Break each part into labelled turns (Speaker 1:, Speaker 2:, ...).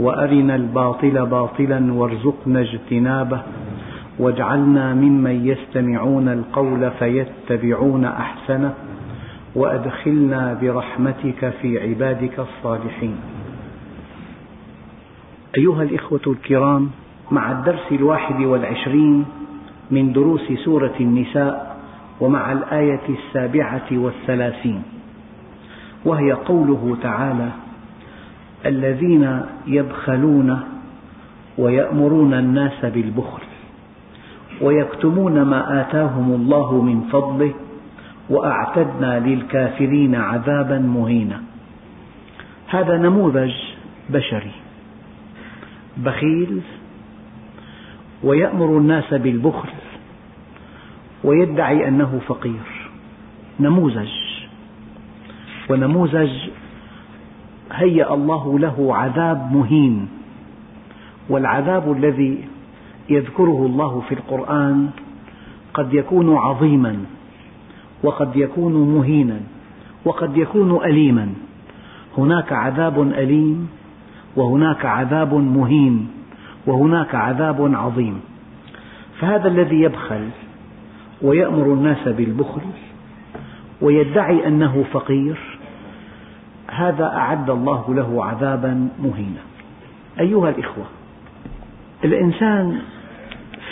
Speaker 1: وأرنا الباطل باطلا وارزقنا اجتنابه واجعلنا ممن يستمعون القول فيتبعون أحسنه وأدخلنا برحمتك في عبادك الصالحين. أيها الإخوة الكرام مع الدرس الواحد والعشرين من دروس سورة النساء ومع الآية السابعة والثلاثين وهي قوله تعالى الذين يبخلون ويأمرون الناس بالبخل ويكتمون ما آتاهم الله من فضله وأعتدنا للكافرين عذابا مهينا. هذا نموذج بشري بخيل ويأمر الناس بالبخل ويدعي أنه فقير. نموذج ونموذج هيأ الله له عذاب مهين. والعذاب الذي يذكره الله في القرآن قد يكون عظيما وقد يكون مهينا وقد يكون أليما. هناك عذاب أليم وهناك عذاب مهين وهناك عذاب عظيم. فهذا الذي يبخل ويأمر الناس بالبخل ويدعي أنه فقير هذا أعد الله له عذابا مهينا. أيها الإخوة الإنسان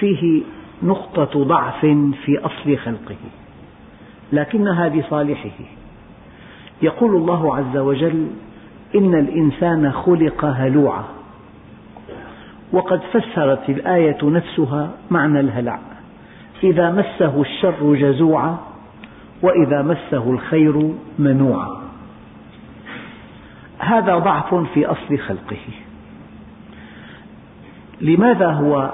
Speaker 1: فيه نقطة ضعف في أصل خلقه لكنها لصالحه يقول الله عز وجل إن الإنسان خلق هلوعا وقد فسرت الآية نفسها معنى الهلع. إذا مسه الشر جزوعا وإذا مسه الخير منوعا. هذا ضعف في أصل خلقه. لماذا هو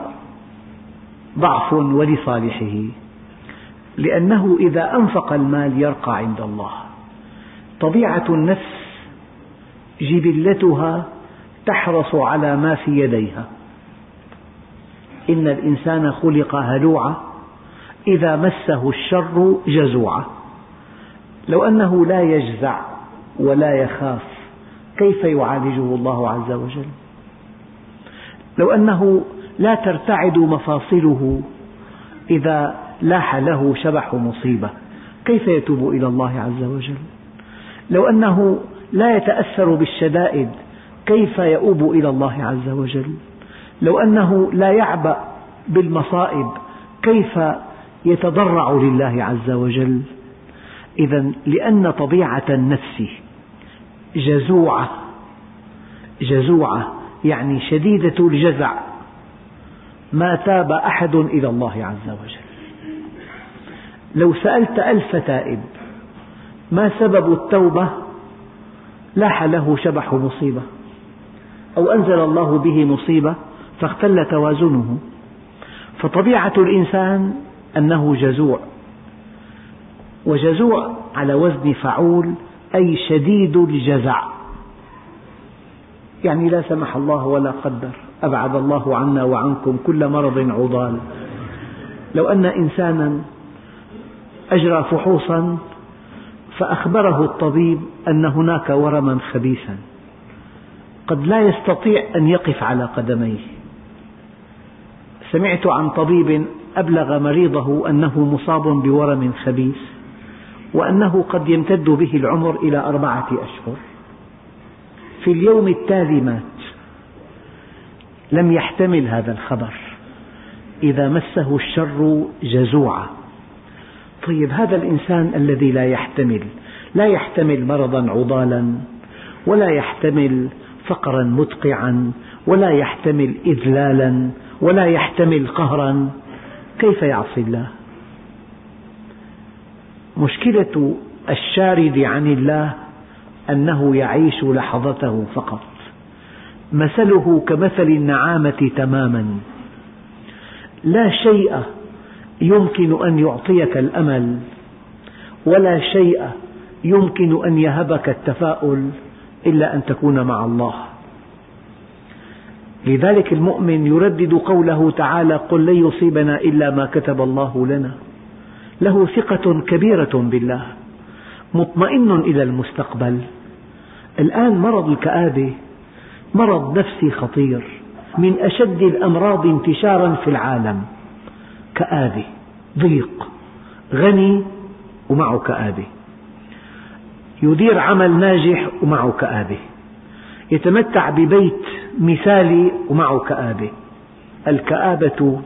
Speaker 1: ضعف ولصالحه؟ لأنه إذا أنفق المال يرقى عند الله. طبيعة النفس جبلتها تحرص على ما في يديها. إن الإنسان خلق هلوعا إذا مسه الشر جزوعا. لو أنه لا يجزع ولا يخاف كيف يعالجه الله عز وجل؟ لو أنه لا ترتعد مفاصله إذا لاح له شبح مصيبة كيف يتوب إلى الله عز وجل؟ لو أنه لا يتأثر بالشدائد كيف يؤوب إلى الله عز وجل؟ لو أنه لا يعبأ بالمصائب كيف يتضرع لله عز وجل؟ إذا لأن طبيعة النفس جزوعة. جزوعة يعني شديدة الجزع. ما تاب أحد إلى الله عز وجل. لو سألت ألف تائب ما سبب التوبة؟ لاح له شبح مصيبة. أو أنزل الله به مصيبة فاختل توازنه. فطبيعة الإنسان أنه جزوع. وجزوع على وزن فعول أي شديد الجزع. يعني لا سمح الله ولا قدر. أبعد الله عنا وعنكم كل مرض عضال. لو أن إنسانا أجرى فحوصا فأخبره الطبيب أن هناك ورما خبيثا. قد لا يستطيع أن يقف على قدميه. سمعت عن طبيب أبلغ مريضه أنه مصاب بورم خبيث. وأنه قد يمتد به العمر إلى أربعة أشهر. في اليوم التالي مات. لم يحتمل هذا الخبر. إذا مسه الشر جزوعا. طيب هذا الإنسان الذي لا يحتمل لا يحتمل مرضا عضالا ولا يحتمل فقرا مدقعا ولا يحتمل إذلالا ولا يحتمل قهرا كيف يعصي الله؟ مشكلة الشارد عن الله أنه يعيش لحظته فقط. مثله كمثل النعامة تماما. لا شيء يمكن أن يعطيك الأمل ولا شيء يمكن أن يهبك التفاؤل إلا أن تكون مع الله. لذلك المؤمن يردد قوله تعالى قل لن يصيبنا إلا ما كتب الله لنا. له ثقة كبيرة بالله مطمئن إلى المستقبل. الآن مرض الكآبة مرض نفسي خطير من أشد الأمراض انتشارا في العالم. كآبة ضيق غني ومعه كآبة. يدير عمل ناجح ومعه كآبة. يتمتع ببيت مثالي ومعه كآبة. الكآبة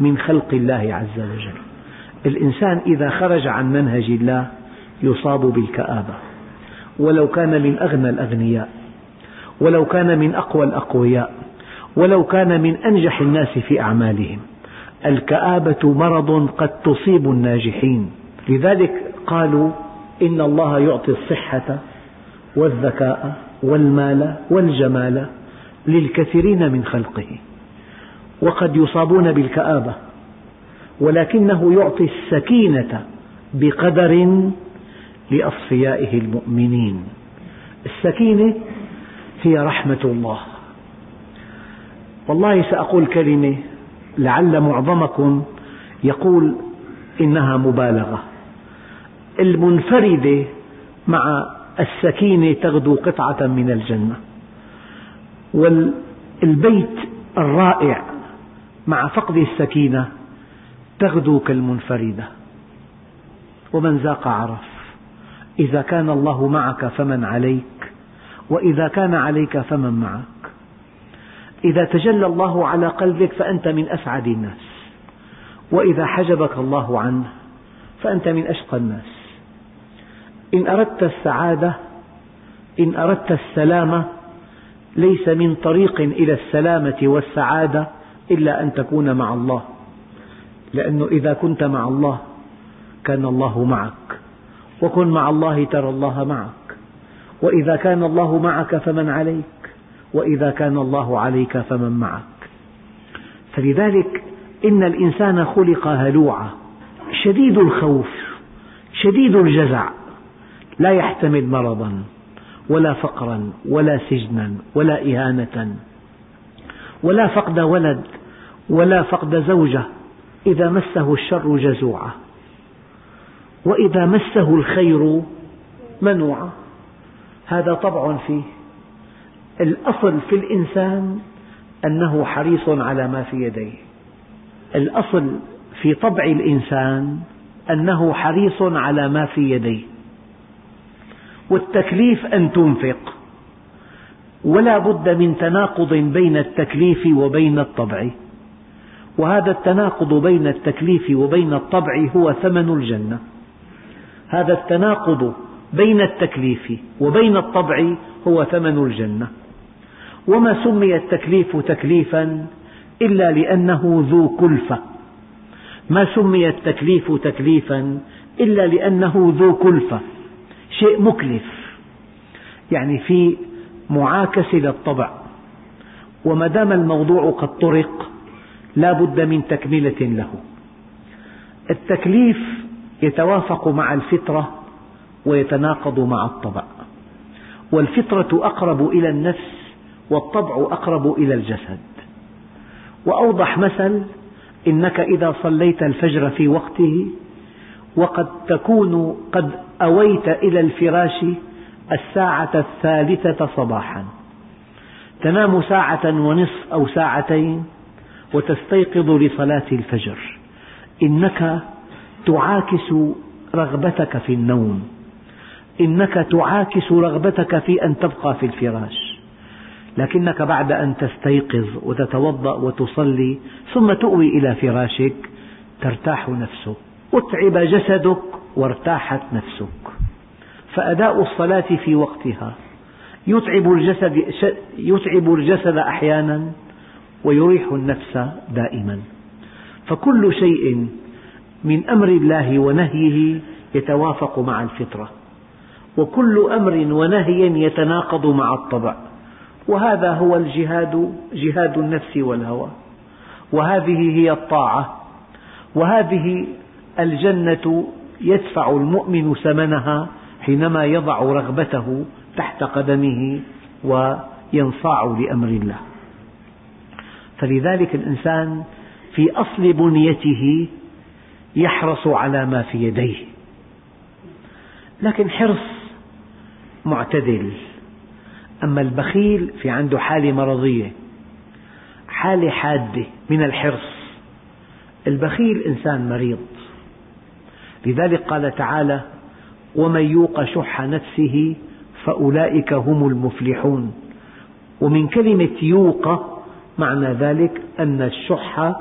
Speaker 1: من خلق الله عز وجل. الإنسان إذا خرج عن منهج الله يصاب بالكآبة. ولو كان من أغنى الأغنياء ولو كان من أقوى الأقوياء ولو كان من أنجح الناس في أعمالهم الكآبة مرض قد تصيب الناجحين. لذلك قالوا إن الله يعطي الصحة والذكاء والمال والجمال للكثيرين من خلقه. وقد يصابون بالكآبة. ولكنه يعطي السكينة بقدر لأصفيائه المؤمنين. السكينة هي رحمة الله. والله سأقول كلمة لعل معظمكم يقول إنها مبالغة. المنفردة مع السكينة تغدو قطعة من الجنة. والبيت الرائع مع فقد السكينة تغدو كالمنفردة ومن ذاق عرف إذا كان الله معك فمن عليك وإذا كان عليك فمن معك. إذا تجلى الله على قلبك فأنت من أسعد الناس وإذا حجبك الله عنه فأنت من أشقى الناس. إن أردت السعادة إن أردت السلامة ليس من طريق إلى السلامة والسعادة إلا أن تكون مع الله. لأنه إذا كنت مع الله كان الله معك. وكن مع الله ترى الله معك. وإذا كان الله معك فمن عليك. وإذا كان الله عليك فمن معك. فلذلك إن الإنسان خلق هلوعا. شديد الخوف شديد الجزع. لا يحتمل مرضا ولا فقرا ولا سجنا ولا إهانة ولا فقد ولد ولا فقد زوجة. إذا مسه الشر جزوعا وإذا مسه الخير منوعا هذا طبع فيه. الأصل في الإنسان أنه حريص على ما في يديه. الأصل في طبع الإنسان أنه حريص على ما في يديه. والتكليف أن تنفق. ولا بد من تناقض بين التكليف وبين الطبع. وهذا التناقض بين التكليف وبين الطبع هو ثمن الجنة. هذا التناقض بين التكليف وبين الطبع هو ثمن الجنة. وما سمي التكليف تكليفا إلا لأنه ذو كلفة. ما سمي التكليف تكليفا إلا لأنه ذو كلفة شيء مكلف. يعني في معاكسة للطبع. وما دام الموضوع قد طرق لا بد من تكملة له. التكليف يتوافق مع الفطرة ويتناقض مع الطبع. والفطرة أقرب إلى النفس والطبع أقرب إلى الجسد. وأوضح مثل إنك إذا صليت الفجر في وقته وقد تكون قد أويت إلى الفراش الساعة الثالثة صباحا. تنام ساعة ونصف أو ساعتين وتستيقظ لصلاة الفجر. إنك تعاكس رغبتك في النوم. إنك تعاكس رغبتك في أن تبقى في الفراش. لكنك بعد أن تستيقظ وتتوضأ وتصلي ثم تؤوي إلى فراشك ترتاح نفسك. أتعب جسدك وارتاحت نفسك. فأداء الصلاة في وقتها يتعب الجسد, يتعب الجسد أحيانا ويريح النفس دائما. فكل شيء من أمر الله ونهيه يتوافق مع الفطرة. وكل أمر ونهي يتناقض مع الطبع. وهذا هو الجهاد جهاد النفس والهوى. وهذه هي الطاعة. وهذه الجنة يدفع المؤمن ثمنها حينما يضع رغبته تحت قدمه وينصاع لأمر الله. فلذلك الإنسان في أصل بنيته يحرص على ما في يديه. لكن حرص معتدل. أما البخيل في عنده حالة مرضية حالة حادة من الحرص. البخيل إنسان مريض. لذلك قال تعالى ومن يوق شح نفسه فأولئك هم المفلحون. ومن كلمة يوق معنى ذلك أن الشح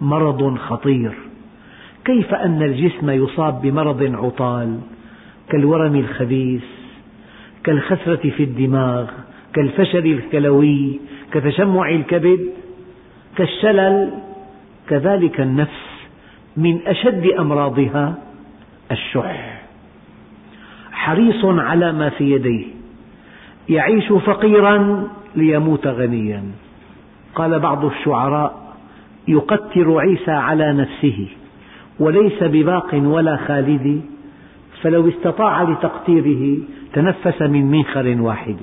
Speaker 1: مرض خطير. كيف أن الجسم يصاب بمرض عطال؟ كالورم الخبيث كالخسرة في الدماغ كالفشل الكلوي كتشمع الكبد كالشلل. كذلك النفس من أشد أمراضها الشح. حريص على ما في يديه يعيش فقيرا ليموت غنيا. قال بعض الشعراء يقتر عيسى على نفسه وليس بباق ولا خالد فلو استطاع لتقتيره تنفس من منخر واحد.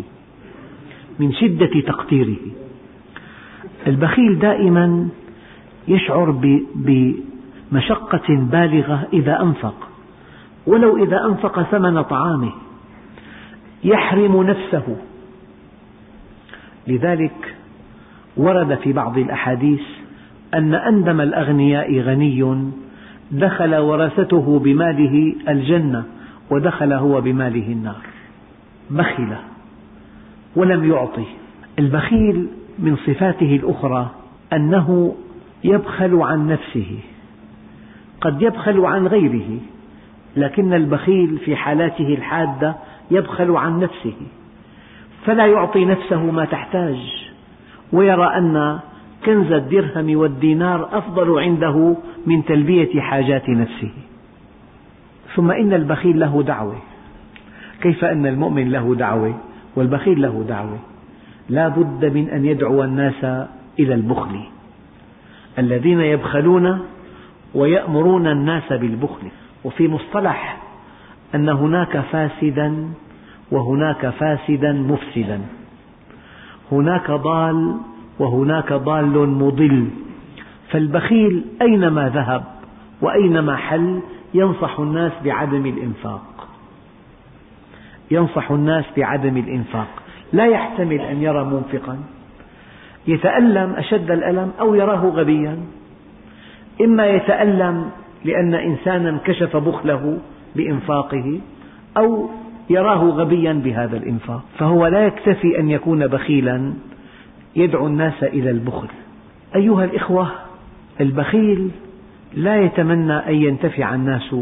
Speaker 1: من شدة تقتيره. البخيل دائما يشعر بمشقة بالغة إذا أنفق ولو إذا أنفق ثمن طعامه يحرم نفسه. لذلك ورد في بعض الأحاديث أن أندم الأغنياء غني دخل ورثته بماله الجنة ودخل هو بماله النار. بخل ولم يعطي البخيل من صفاته الأخرى أنه يبخل عن نفسه قد يبخل عن غيره لكن البخيل في حالاته الحادة يبخل عن نفسه فلا يعطي نفسه ما تحتاج. ويرى أن كنز الدرهم والدينار أفضل عنده من تلبية حاجات نفسه. ثم إن البخيل له دعوة. كيف أن المؤمن له دعوة والبخيل له دعوة؟ لا بد من أن يدعو الناس إلى البخل. الذين يبخلون ويأمرون الناس بالبخل. وفي مصطلح أن هناك فاسدا وهناك فاسدا مفسدا. هناك ضال وهناك ضال مضل. فالبخيل أينما ذهب وأينما حل ينصح الناس بعدم الإنفاق. ينصح الناس بعدم الإنفاق. لا يحتمل أن يرى منفقا. يتألم أشد الألم أو يراه غبيا. إما يتألم لأن إنسانا كشف بخله بإنفاقه أو يراه غبيا بهذا الإنفاق فهو لا يكتفي أن يكون بخيلا. يدعو الناس إلى البخل. أيها الإخوة البخيل لا يتمنى أن ينتفع الناس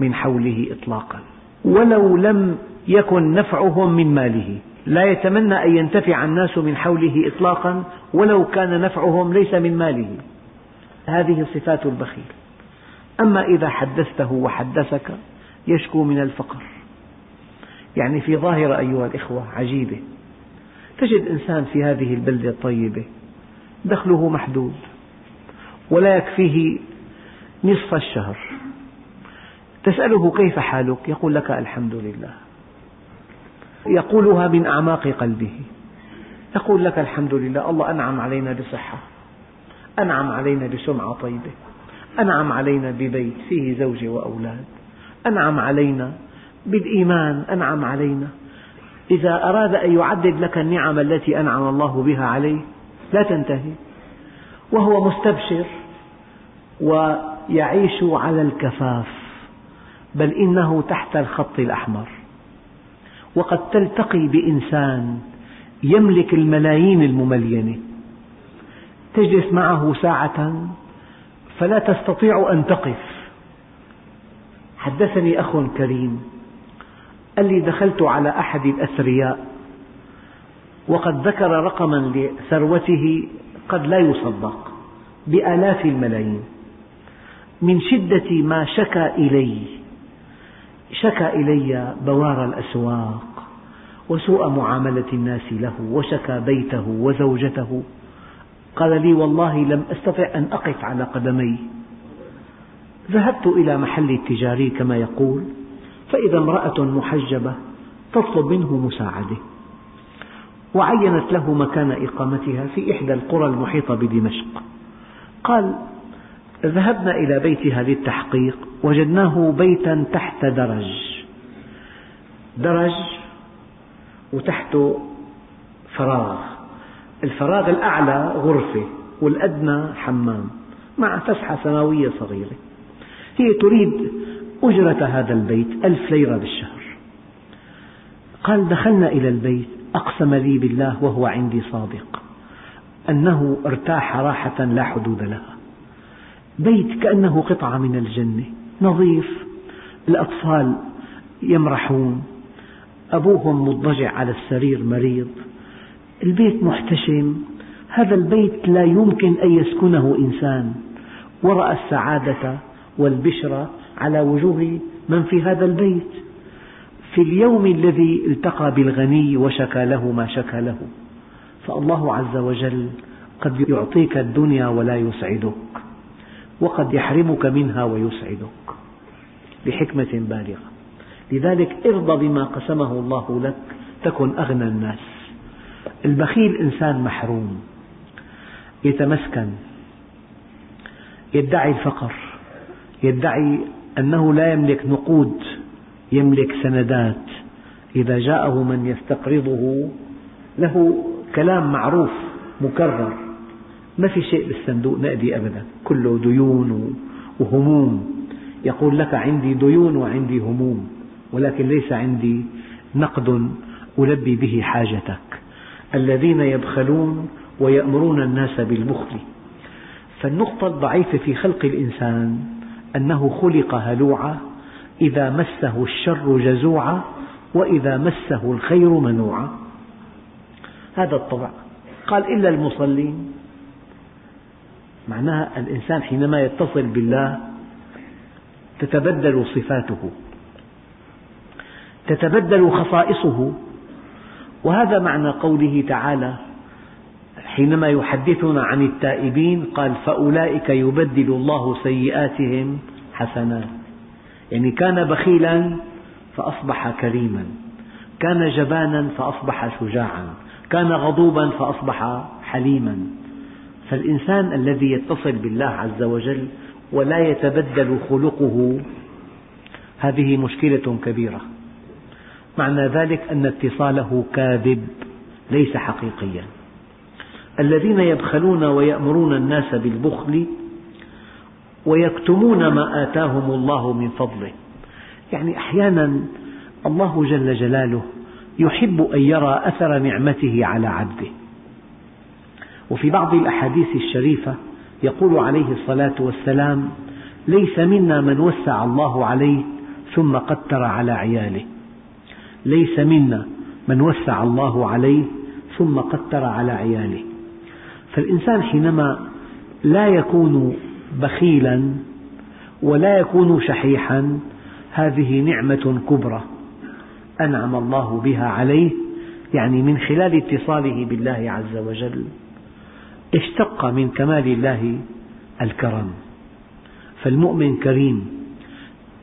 Speaker 1: من حوله إطلاقا. ولو لم يكن نفعهم من ماله لا يتمنى أن ينتفع الناس من حوله إطلاقا. ولو كان نفعهم ليس من ماله. هذه صفات البخيل. أما إذا حدثته وحدثك يشكو من الفقر. يعني في ظاهرة أيها الإخوة عجيبة. تجد إنسان في هذه البلدة الطيبة دخله محدود ولا يكفيه نصف الشهر. تسأله كيف حالك؟ يقول لك الحمد لله. يقولها من أعماق قلبه. يقول لك الحمد لله الله أنعم علينا بصحة أنعم علينا بسمعة طيبة أنعم علينا ببيت فيه زوجة وأولاد أنعم علينا بالإيمان أنعم علينا. إذا أراد أن يعدد لك النعم التي أنعم الله بها عليه لا تنتهي. وهو مستبشر ويعيش على الكفاف بل إنه تحت الخط الأحمر. وقد تلتقي بإنسان يملك الملايين المملينة. تجلس معه ساعة فلا تستطيع أن تقف. حدثني أخ كريم. قال لي دخلت على أحد الأثرياء وقد ذكر رقما لثروته قد لا يصدق بآلاف الملايين. من شدة ما شكى إلي شكى إلي بوار الأسواق وسوء معاملة الناس له وشكى بيته وزوجته. قال لي والله لم أستطع أن أقف على قدمي. ذهبت إلى محل التجاري كما يقول فإذا امرأة محجبة تطلب منه مساعدة. وعينت له مكان إقامتها في إحدى القرى المحيطة بدمشق. قال ذهبنا إلى بيتها للتحقيق وجدناه بيتا تحت درج. درج وتحته فراغ. الفراغ الأعلى غرفة والأدنى حمام مع فسحة سماوية صغيرة. هي تريد أجرة هذا البيت ألف ليرة بالشهر. قال دخلنا إلى البيت أقسم لي بالله وهو عندي صادق أنه ارتاح راحة لا حدود لها. بيت كأنه قطعة من الجنة نظيف الأطفال يمرحون أبوهم مضطجع على السرير مريض البيت محتشم هذا البيت لا يمكن أن يسكنه إنسان ورأى السعادة والبشرى على وجوه من في هذا البيت. في اليوم الذي التقى بالغني وشكى له ما شكى له. فالله عز وجل قد يعطيك الدنيا ولا يسعدك وقد يحرمك منها ويسعدك بحكمة بالغة. لذلك ارضى بما قسمه الله لك تكن أغنى الناس. البخيل إنسان محروم يتمسكن يدعي الفقر يدعي أنه لا يملك نقود يملك سندات. إذا جاءه من يستقرضه له كلام معروف مكرر. ما في شيء بالصندوق نقدي أبدا. كله ديون وهموم. يقول لك عندي ديون وعندي هموم ولكن ليس عندي نقد ألبي به حاجتك. الذين يبخلون ويأمرون الناس بالبخل. فالنقطة الضعيفة في خلق الإنسان أنه خلق هلوعا إذا مسه الشر جزوعا وإذا مسه الخير منوعا. هذا الطبع. قال إلا المصلين. معناها الإنسان حينما يتصل بالله تتبدل صفاته تتبدل خصائصه. وهذا معنى قوله تعالى حينما يحدثنا عن التائبين قال فأولئك يبدل الله سيئاتهم حسنات. يعني كان بخيلا فأصبح كريما. كان جبانا فأصبح شجاعا. كان غضوبا فأصبح حليما. فالإنسان الذي يتصل بالله عز وجل ولا يتبدل خلقه هذه مشكلة كبيرة. معنى ذلك أن اتصاله كاذب ليس حقيقيا. الذين يبخلون ويأمرون الناس بالبخل ويكتمون ما آتاهم الله من فضله. يعني أحيانا الله جل جلاله يحب أن يرى أثر نعمته على عبده. وفي بعض الأحاديث الشريفة يقول عليه الصلاة والسلام ليس منا من وسع الله عليه ثم قتر على عياله. ليس منا من وسع الله عليه ثم قتر على عياله. فالإنسان حينما لا يكون بخيلا ولا يكون شحيحا هذه نعمة كبرى أنعم الله بها عليه يعني من خلال اتصاله بالله عز وجل اشتق من كمال الله الكرم. فالمؤمن كريم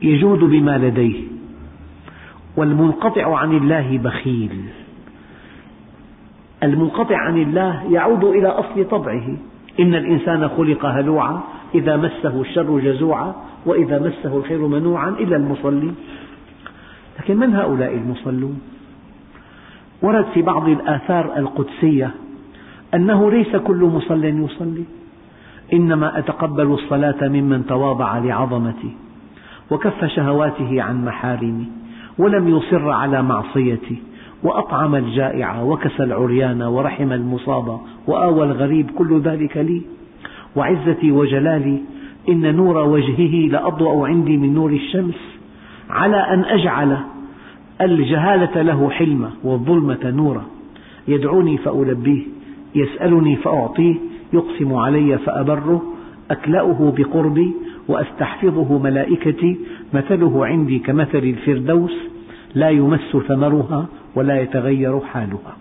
Speaker 1: يجود بما لديه والمنقطع عن الله بخيل. المنقطع عن الله يعود إلى أصل طبعه. إن الإنسان خلق هلوعا إذا مسه الشر جزوعا وإذا مسه الخير منوعا إلا المصلين لكن من هؤلاء المصلون؟ ورد في بعض الآثار القدسية أنه ليس كل مصل يصلي إنما أتقبل الصلاة ممن تواضع لعظمتي وكف شهواته عن محارمي ولم يصر على معصيتي وأطعم الجائع وكسى العريان ورحم المصاب وآوى الغريب كل ذلك لي. وعزتي وجلالي إن نور وجهه لأضوأ عندي من نور الشمس على أن أجعل الجهالة له حلمة والظلمة نورا. يدعوني فألبيه يسألني فأعطيه يقسم علي فأبره أكلأه بقربي وأستحفظه ملائكتي مثله عندي كمثل الفردوس لا يمس ثمرها ولا يتغير حالها.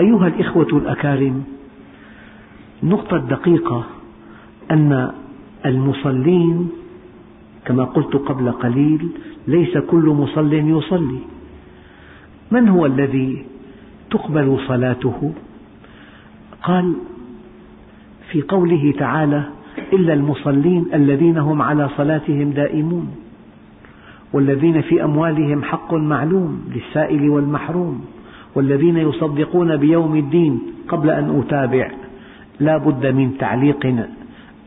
Speaker 1: أيها الإخوة الأكارم النقطة الدقيقة أن المصلين كما قلت قبل قليل ليس كل مصل يصلي. من هو الذي تقبل صلاته؟ قال في قوله تعالى إلا المصلين الذين هم على صلاتهم دائمون والذين في أموالهم حق معلوم للسائل والمحروم والذين يصدقون بيوم الدين قبل أن أتابع لا بد من تعليق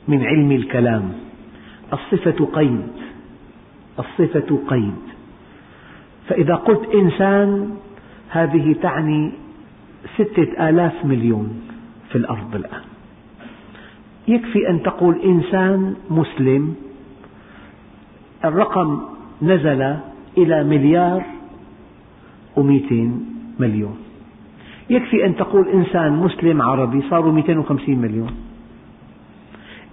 Speaker 1: من علم الكلام. الصفة قيد الصفة قيد. فإذا قلت إنسان هذه تعني ستة آلاف مليون في الأرض الآن. يكفي أن تقول إنسان مسلم الرقم نزل إلى مليار ومئتين مليون. يكفي أن تقول إنسان مسلم عربي صاروا 250 مليون.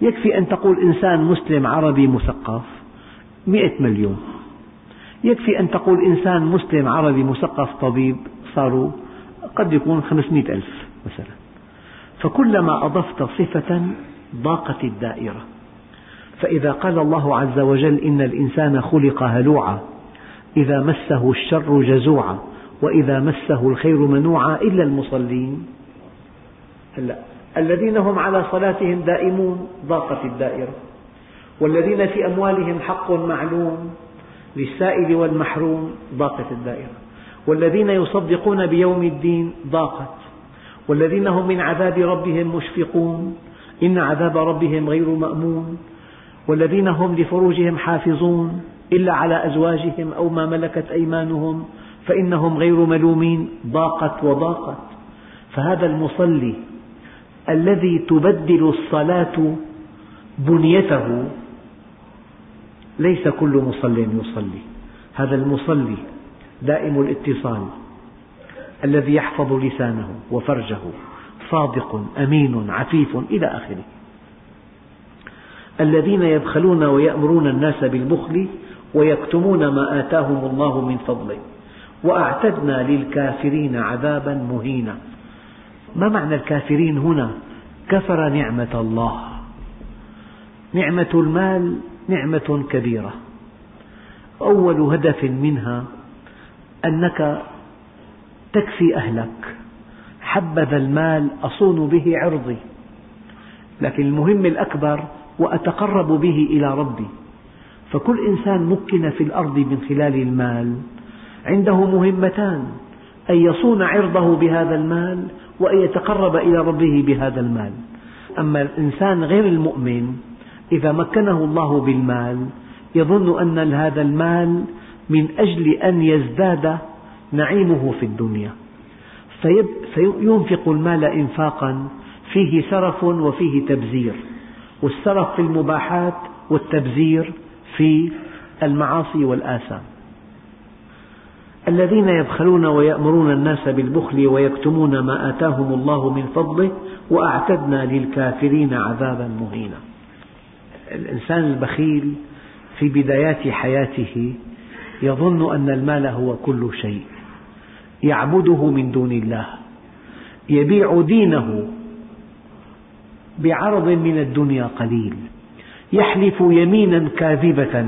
Speaker 1: يكفي أن تقول إنسان مسلم عربي مثقف 100 مليون. يكفي أن تقول إنسان مسلم عربي مثقف طبيب صاروا قد يكون 500 ألف مثلا. فكلما أضفت صفة ضاقت الدائرة. فإذا قال الله عز وجل إن الإنسان خلق هلوعا إذا مسه الشر جزوعا وإذا مسه الخير منوعا إلا المصلين. هلا الذين هم على صلاتهم دائمون ضاقت الدائرة والذين في أموالهم حق معلوم للسائل والمحروم ضاقت الدائرة والذين يصدقون بيوم الدين ضاقت والذين هم من عذاب ربهم مشفقون إن عذاب ربهم غير مأمون والذين هم لفروجهم حافظون إلا على أزواجهم أو ما ملكت أيمانهم فإنهم غير ملومين. ضاقت وضاقت. فهذا المصلي الذي تبدل الصلاة بنيته ليس كل مصل يصلي. هذا المصلي دائم الاتصال الذي يحفظ لسانه وفرجه صادق أمين عفيف إلى آخره. الذين يبخلون ويأمرون الناس بالبخل ويكتمون ما آتاهم الله من فضله. وأعتدنا للكافرين عذابا مهينا. ما معنى الكافرين هنا؟ كفر نعمة الله. نعمة المال نعمة كبيرة. أول هدف منها أنك تكفي أهلك. حبذا المال أصون به عرضي. لكن المهم الأكبر وأتقرب به إلى ربي. فكل إنسان مكن في الأرض من خلال المال. عنده مهمتان أن يصون عرضه بهذا المال وأن يتقرب إلى ربه بهذا المال. أما الإنسان غير المؤمن إذا مكنه الله بالمال يظن أن هذا المال من أجل أن يزداد نعيمه في الدنيا. فينفق المال إنفاقا فيه سرف وفيه تبذير. والسرف في المباحات والتبذير في المعاصي والآثام. الذين يبخلون ويأمرون الناس بالبخل ويكتمون ما آتاهم الله من فضله وأعتدنا للكافرين عذابا مهينا. الإنسان البخيل في بدايات حياته يظن أن المال هو كل شيء يعبده من دون الله يبيع دينه بعرض من الدنيا قليل يحلف يمينا كاذبة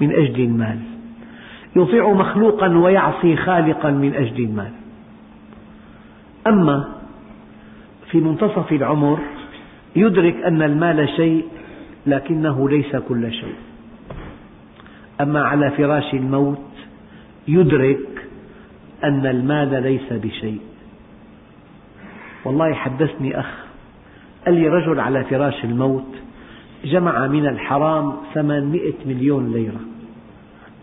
Speaker 1: من أجل المال يطيع مخلوقا ويعصي خالقا من أجل المال. أما في منتصف العمر يدرك أن المال شيء لكنه ليس كل شيء. أما على فراش الموت يدرك أن المال ليس بشيء. والله حدثني أخ قال لي رجل على فراش الموت جمع من الحرام ثمانمئة مليون ليرة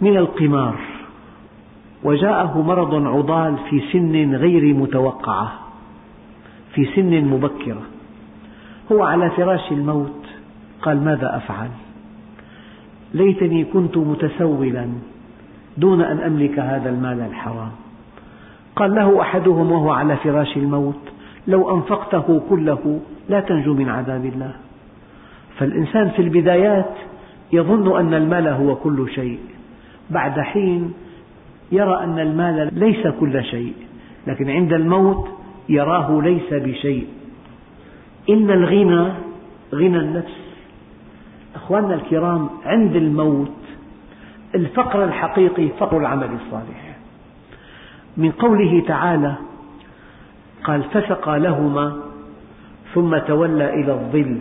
Speaker 1: من القمار وجاءه مرض عضال في سن غير متوقعة في سن مبكرة. هو على فراش الموت قال ماذا أفعل؟ ليتني كنت متسولا دون أن أملك هذا المال الحرام. قال له أحدهم وهو على فراش الموت لو أنفقته كله لا تنجو من عذاب الله. فالإنسان في البدايات يظن أن المال هو كل شيء بعد حين يرى أن المال ليس كل شيء لكن عند الموت يراه ليس بشيء. إن الغنى غنى النفس. أخواننا الكرام عند الموت الفقر الحقيقي فقر العمل الصالح. من قوله تعالى قال فسقى لهما ثم تولى إلى الظل.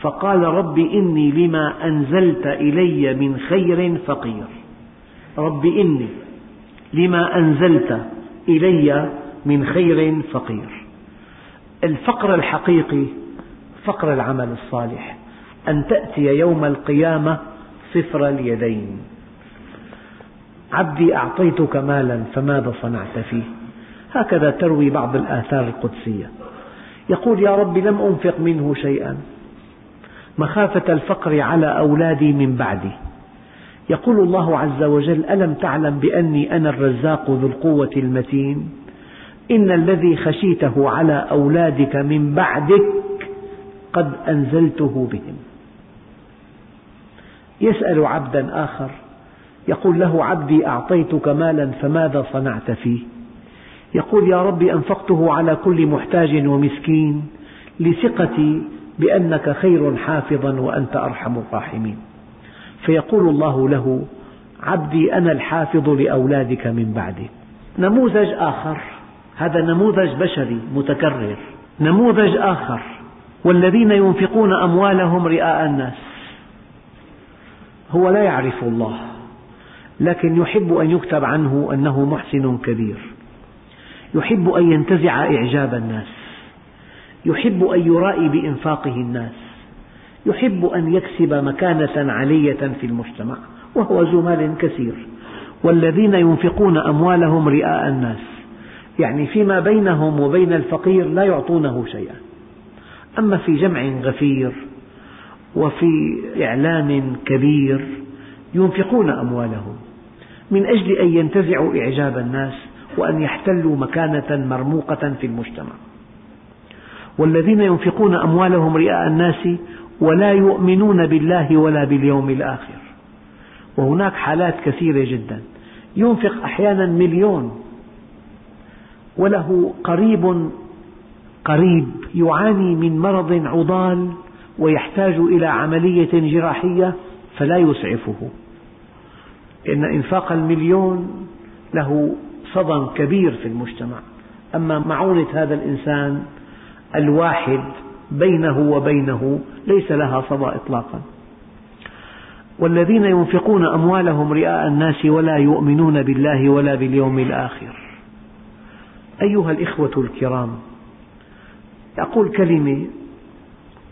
Speaker 1: فقال رب إني لما أنزلت إلي من خير فقير. رب إني لما أنزلت إلي من خير فقير. الفقر الحقيقي فقر العمل الصالح. أن تأتي يوم القيامة صفر اليدين. عبدي أعطيتك مالا فماذا صنعت فيه؟ هكذا تروي بعض الآثار القدسية. يقول يا رب لم أنفق منه شيئا. مخافة الفقر على أولادي من بعدي. يقول الله عز وجل ألم تعلم بأني أنا الرزاق ذو القوة المتين؟ إن الذي خشيته على أولادك من بعدك قد أنزلته بهم. يسأل عبدا آخر يقول له عبدي أعطيتك مالا فماذا صنعت فيه؟ يقول يا رب أنفقته على كل محتاج ومسكين لثقتي بأنك خير حافظا وأنت أرحم الراحمين. فيقول الله له عبدي أنا الحافظ لأولادك من بعدي. نموذج آخر هذا نموذج بشري متكرر. نموذج آخر والذين ينفقون أموالهم رئاء الناس. هو لا يعرف الله لكن يحب أن يكتب عنه أنه محسن كبير. يحب أن ينتزع إعجاب الناس. يحب أن يرائي بإنفاقه الناس. يحب أن يكسب مكانة علية في المجتمع وهو ذو مال كثير. والذين ينفقون أموالهم رئاء الناس يعني فيما بينهم وبين الفقير لا يعطونه شيئا. أما في جمع غفير وفي إعلان كبير ينفقون أموالهم. من أجل أن ينتزعوا إعجاب الناس وأن يحتلوا مكانة مرموقة في المجتمع. والذين ينفقون أموالهم رئاء الناس ولا يؤمنون بالله ولا باليوم الآخر. وهناك حالات كثيرة جدا. ينفق أحيانا مليون. وله قريب قريب يعاني من مرض عضال ويحتاج إلى عملية جراحية فلا يسعفه. لأن إنفاق المليون له صدى كبير في المجتمع. أما معونة هذا الإنسان الواحد بينه وبينه ليس لها صدى إطلاقا. والذين ينفقون أموالهم رئاء الناس ولا يؤمنون بالله ولا باليوم الآخر. أيها الإخوة الكرام أقول كلمة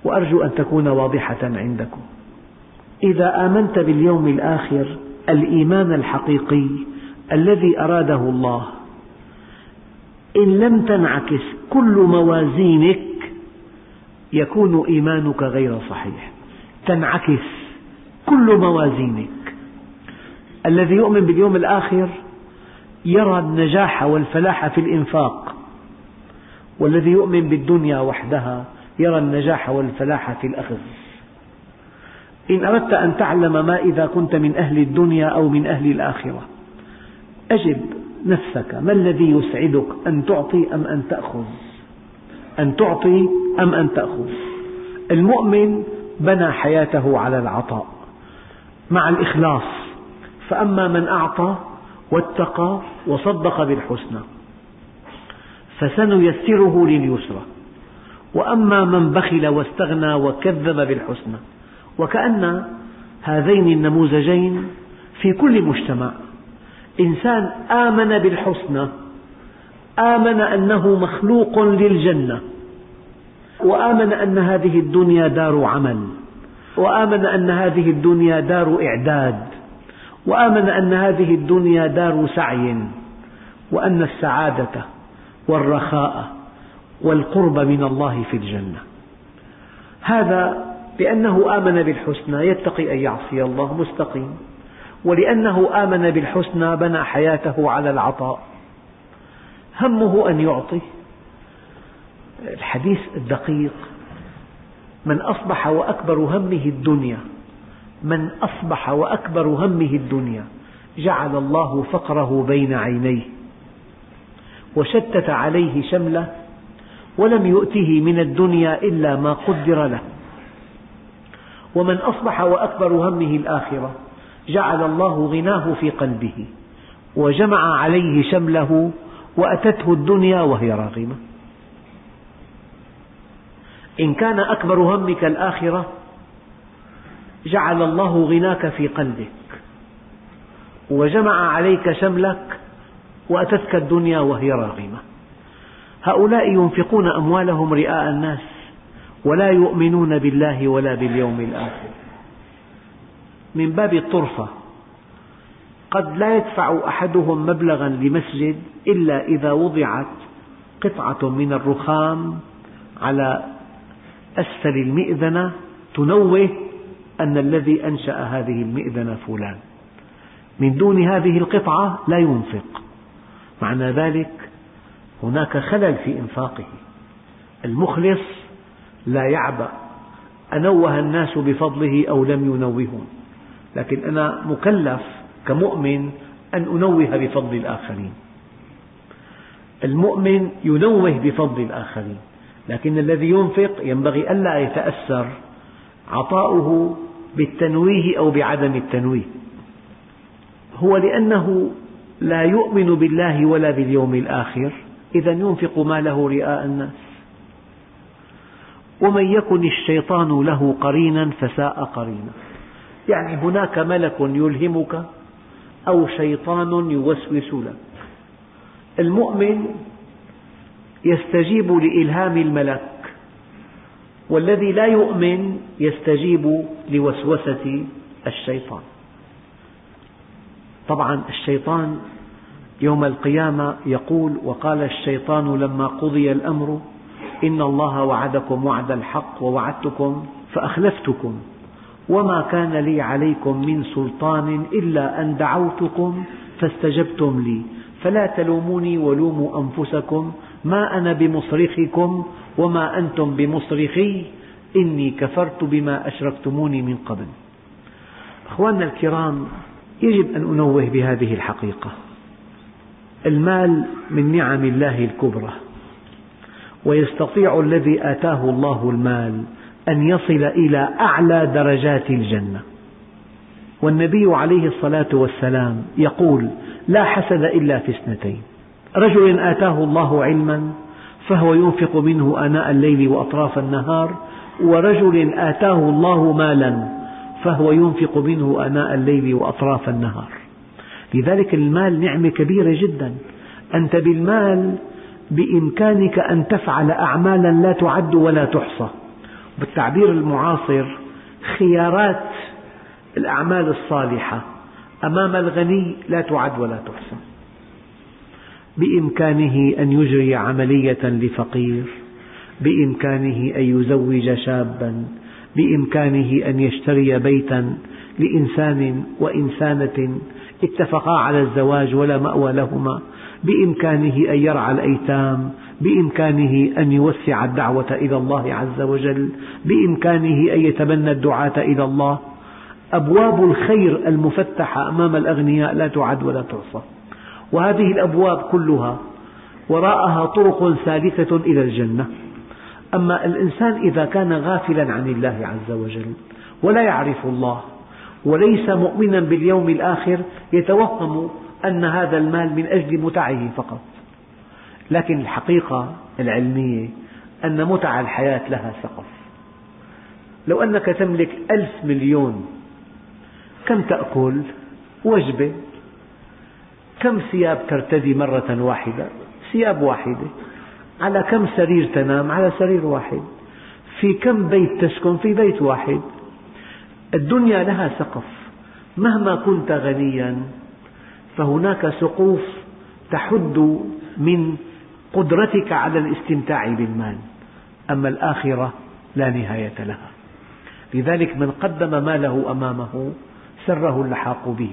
Speaker 1: وأرجو أن تكون واضحة عندكم. إذا آمنت باليوم الآخر الإيمان الحقيقي الذي أراده الله. إن لم تنعكس كل موازينك يكون إيمانك غير صحيح. تنعكس كل موازينك. الذي يؤمن باليوم الآخر يرى النجاح والفلاح في الإنفاق. والذي يؤمن بالدنيا وحدها يرى النجاح والفلاح في الأخذ. إن أردت أن تعلم ما إذا كنت من أهل الدنيا أو من أهل الآخرة. أجب نفسك ما الذي يسعدك أن تعطي أم أن تأخذ؟ أن تعطي أم أن تأخذ؟ المؤمن بنى حياته على العطاء مع الإخلاص فأما من أعطى واتقى وصدق بالحسنى فسنيسره لليسرى. وأما من بخل واستغنى وكذب بالحسنى وكأن هذين النموذجين في كل مجتمع إنسان آمن بالحسنى آمن أنه مخلوق للجنة وآمن أن هذه الدنيا دار عمل وآمن أن هذه الدنيا دار إعداد وآمن أن هذه الدنيا دار سعي وأن السعادة والرخاء والقرب من الله في الجنة. هذا لأنه آمن بالحسنى يتقي أن يعصي الله مستقيم. ولأنه آمن بالحسنى بنى حياته على العطاء. همه أن يعطي. الحديث الدقيق. من أصبح وأكبر همه الدنيا. من أصبح وأكبر همه الدنيا. جعل الله فقره بين عينيه. وشتت عليه شمله. ولم يؤته من الدنيا إلا ما قدر له. ومن أصبح وأكبر همه الآخرة. جعل الله غناه في قلبه وجمع عليه شمله وأتته الدنيا وهي راغمة. إن كان أكبر همك الآخرة جعل الله غناك في قلبك وجمع عليك شملك وأتتك الدنيا وهي راغمة. هؤلاء ينفقون أموالهم رئاء الناس ولا يؤمنون بالله ولا باليوم الآخر. من باب الطرفة. قد لا يدفع أحدهم مبلغا لمسجد إلا إذا وضعت قطعة من الرخام على أسفل المئذنة تنوه أن الذي أنشأ هذه المئذنة فلان. من دون هذه القطعة لا ينفق. معنى ذلك هناك خلل في إنفاقه. المخلص لا يعبأ أنوه الناس بفضله أو لم ينوهون لكن أنا مكلف كمؤمن أن أنوه بفضل الآخرين. المؤمن ينوه بفضل الآخرين لكن الذي ينفق ينبغي ألا يتأثر عطاؤه بالتنويه أو بعدم التنويه. هو لأنه لا يؤمن بالله ولا باليوم الآخر إذا ينفق ماله رئاء الناس. ومن يكن الشيطان له قرينا فساء قرينا. يعني هناك ملك يلهمك أو شيطان يوسوس لك. المؤمن يستجيب لإلهام الملك والذي لا يؤمن يستجيب لوسوسة الشيطان. طبعا الشيطان يوم القيامة يقول وقال الشيطان لما قضي الأمر إن الله وعدكم وعد الحق ووعدتكم فأخلفتكم. وما كان لي عليكم من سلطان إلا أن دعوتكم فاستجبتم لي. فلا تلوموني ولوموا أنفسكم. ما أنا بمصرخكم وما أنتم بمصرخي. إني كفرت بما أشركتموني من قبل. أخواننا الكرام يجب أن أنوه بهذه الحقيقة. المال من نعم الله الكبرى ويستطيع الذي آتاه الله المال أن يصل إلى أعلى درجات الجنة. والنبي عليه الصلاة والسلام يقول لا حسد إلا في اثنتين. رجل آتاه الله علما فهو ينفق منه آناء الليل وأطراف النهار ورجل آتاه الله مالا فهو ينفق منه آناء الليل وأطراف النهار. لذلك المال نعمة كبيرة جدا. أنت بالمال بإمكانك أن تفعل أعمالا لا تعد ولا تحصى. بالتعبير المعاصر خيارات الأعمال الصالحة أمام الغني لا تعد ولا تحصى بإمكانه أن يجري عملية لفقير بإمكانه أن يزوج شابا بإمكانه أن يشتري بيتا لإنسان وإنسانة اتفقا على الزواج ولا مأوى لهما. بإمكانه أن يرعى الأيتام بإمكانه أن يوسع الدعوة إلى الله عز وجل بإمكانه أن يتبنى الدعاة إلى الله. أبواب الخير المفتحة أمام الأغنياء لا تعد ولا تحصى وهذه الأبواب كلها وراءها طرق سالكة إلى الجنة. أما الإنسان إذا كان غافلا عن الله عز وجل ولا يعرف الله وليس مؤمنا باليوم الآخر يتوهم أن هذا المال من أجل متعه فقط. لكن الحقيقة العلمية أن متع الحياة لها سقف. لو أنك تملك ألف مليون كم تأكل؟ وجبة. كم ثياب ترتدي مرة واحدة؟ ثياب واحدة. على كم سرير تنام؟ على سرير واحد. في كم بيت تسكن؟ في بيت واحد. الدنيا لها سقف. مهما كنت غنيا فهناك سقوف تحد من قدرتك على الاستمتاع بالمال أما الآخرة لا نهاية لها. لذلك من قدم ماله أمامه سره اللحاق به.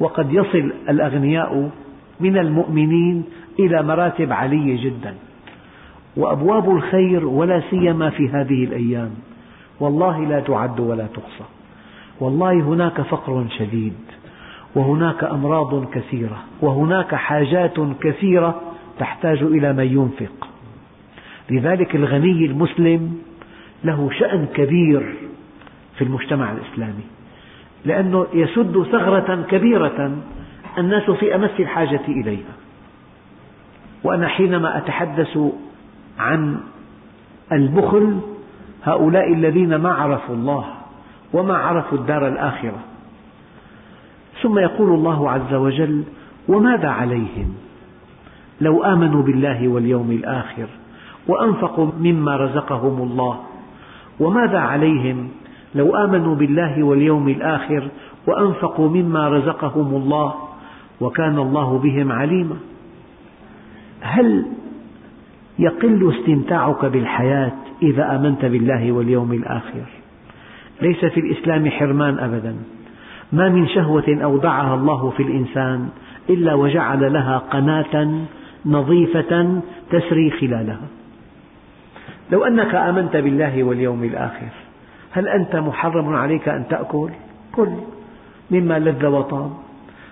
Speaker 1: وقد يصل الأغنياء من المؤمنين إلى مراتب عالية جدا. وأبواب الخير ولا سيما في هذه الأيام والله لا تعد ولا تحصى. والله هناك فقر شديد. وهناك أمراض كثيرة وهناك حاجات كثيرة تحتاج إلى من ينفق. لذلك الغني المسلم له شأن كبير في المجتمع الإسلامي لأنه يسد ثغرة كبيرة الناس في أمس الحاجة إليها. وأنا حينما أتحدث عن البخل هؤلاء الذين ما عرفوا الله وما عرفوا الدار الآخرة ثم يقول الله عز وجل وماذا عليهم؟ لو آمنوا بالله واليوم الآخر وأنفقوا مما رزقهم الله وماذا عليهم؟ لو آمنوا بالله واليوم الآخر وأنفقوا مما رزقهم الله وكان الله بهم عليما. هل يقل استمتاعك بالحياة إذا آمنت بالله واليوم الآخر؟ ليس في الإسلام حرمان أبدا. ما من شهوة أودعها الله في الإنسان إلا وجعل لها قناة نظيفة تسري خلالها. لو أنك آمنت بالله واليوم الآخر هل أنت محرم عليك أن تأكل؟ كل مما لذ وطاب.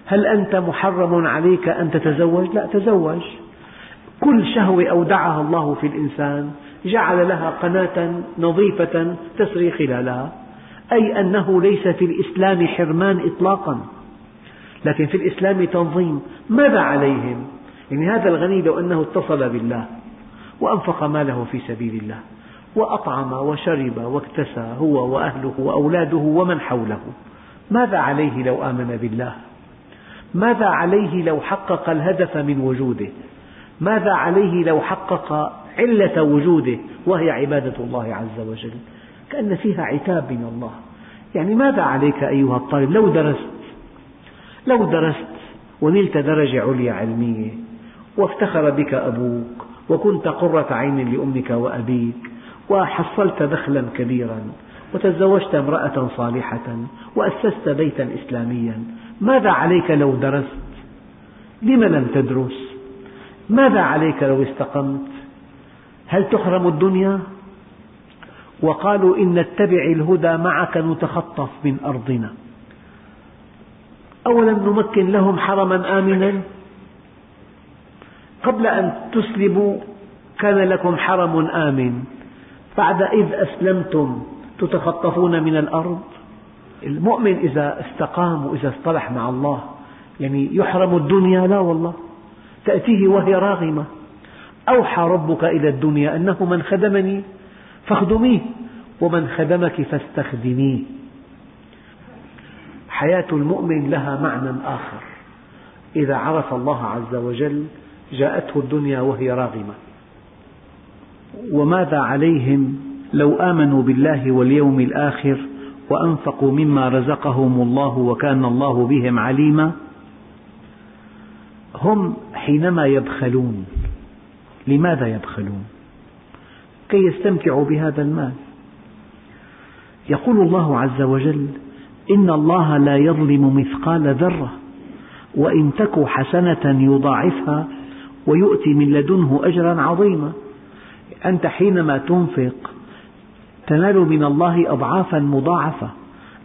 Speaker 1: هل أنت محرم عليك أن تتزوج؟ لا تزوج. كل شهوة أودعها الله في الإنسان جعل لها قناة نظيفة تسري خلالها. أي أنه ليس في الإسلام حرمان إطلاقا. لكن في الإسلام تنظيم. ماذا عليهم؟ يعني هذا الغني لو أنه اتصل بالله وأنفق ماله في سبيل الله وأطعم وشرب واكتسى هو وأهله وأولاده ومن حوله. ماذا عليه لو آمن بالله؟ ماذا عليه لو حقق الهدف من وجوده؟ ماذا عليه لو حقق علة وجوده؟ وهي عبادة الله عز وجل. كأن فيها عتاب من الله. يعني ماذا عليك أيها الطالب؟ لو درست لو درست ونلت درجة عليا علمية وافتخر بك أبوك وكنت قرة عين لأمك وأبيك وحصلت دخلا كبيرا وتزوجت امرأة صالحة وأسست بيتا إسلاميا ماذا عليك لو درست؟ لم لم تدرس؟ ماذا عليك لو استقمت؟ هل تحرم الدنيا؟ وقالوا إن نتبع الهدى معك نتخطف من أرضنا. أولم نمكن لهم حرما آمنا. قبل أن تسلموا كان لكم حرم آمن. بعد إذ أسلمتم تتخطفون من الأرض. المؤمن إذا استقام وإذا اصطلح مع الله يعني يحرم الدنيا لا والله. تأتيه وهي راغمة. أوحى ربك إلى الدنيا أنه من خدمني. فاخدميه. ومن خدمك فاستخدميه. حياة المؤمن لها معنى آخر. إذا عرف الله عز وجل جاءته الدنيا وهي راغمة. وماذا عليهم لو آمنوا بالله واليوم الآخر وأنفقوا مما رزقهم الله وكان الله بهم عليما؟ هم حينما يبخلون. لماذا يبخلون؟ كي يستمتعوا بهذا المال. يقول الله عز وجل إن الله لا يظلم مثقال ذرة وإن تك حسنة يضاعفها ويؤتي من لدنه أجرا عظيما. أنت حينما تنفق تنال من الله أضعافا مضاعفة.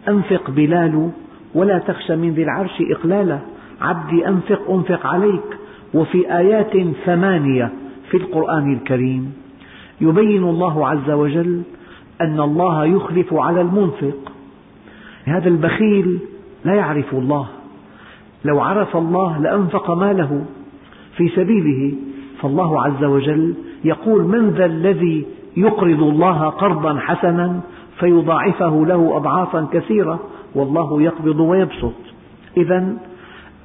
Speaker 1: أنفق بلال ولا تخش من ذي العرش إقلالا. عبدي أنفق أنفق عليك. وفي آيات ثمانية في القرآن الكريم يبين الله عز وجل أن الله يخلف على المنفق. هذا البخيل لا يعرف الله. لو عرف الله لأنفق ماله في سبيله فالله عز وجل يقول من ذا الذي يقرض الله قرضا حسنا فيضاعفه له أضعافا كثيرة والله يقبض ويبسط. إذا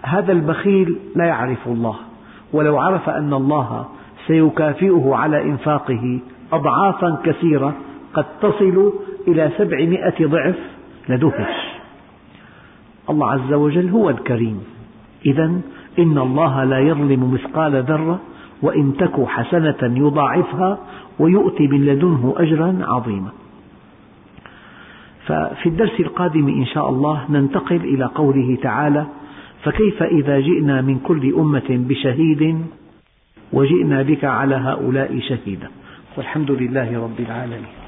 Speaker 1: هذا البخيل لا يعرف الله. ولو عرف أن الله سيكافئه على إنفاقه أضعافا كثيرة قد تصل إلى سبعمائة ضعف لدهش. الله عز وجل هو الكريم. إذا إن الله لا يظلم مثقال ذرة وإن تك حسنة يضاعفها ويؤتي من لدنه أجرا عظيما. ففي الدرس القادم إن شاء الله ننتقل إلى قوله تعالى فكيف إذا جئنا من كل أمة بشهيد وجئنا بك على هؤلاء شهيدا. والحمد لله رب العالمين.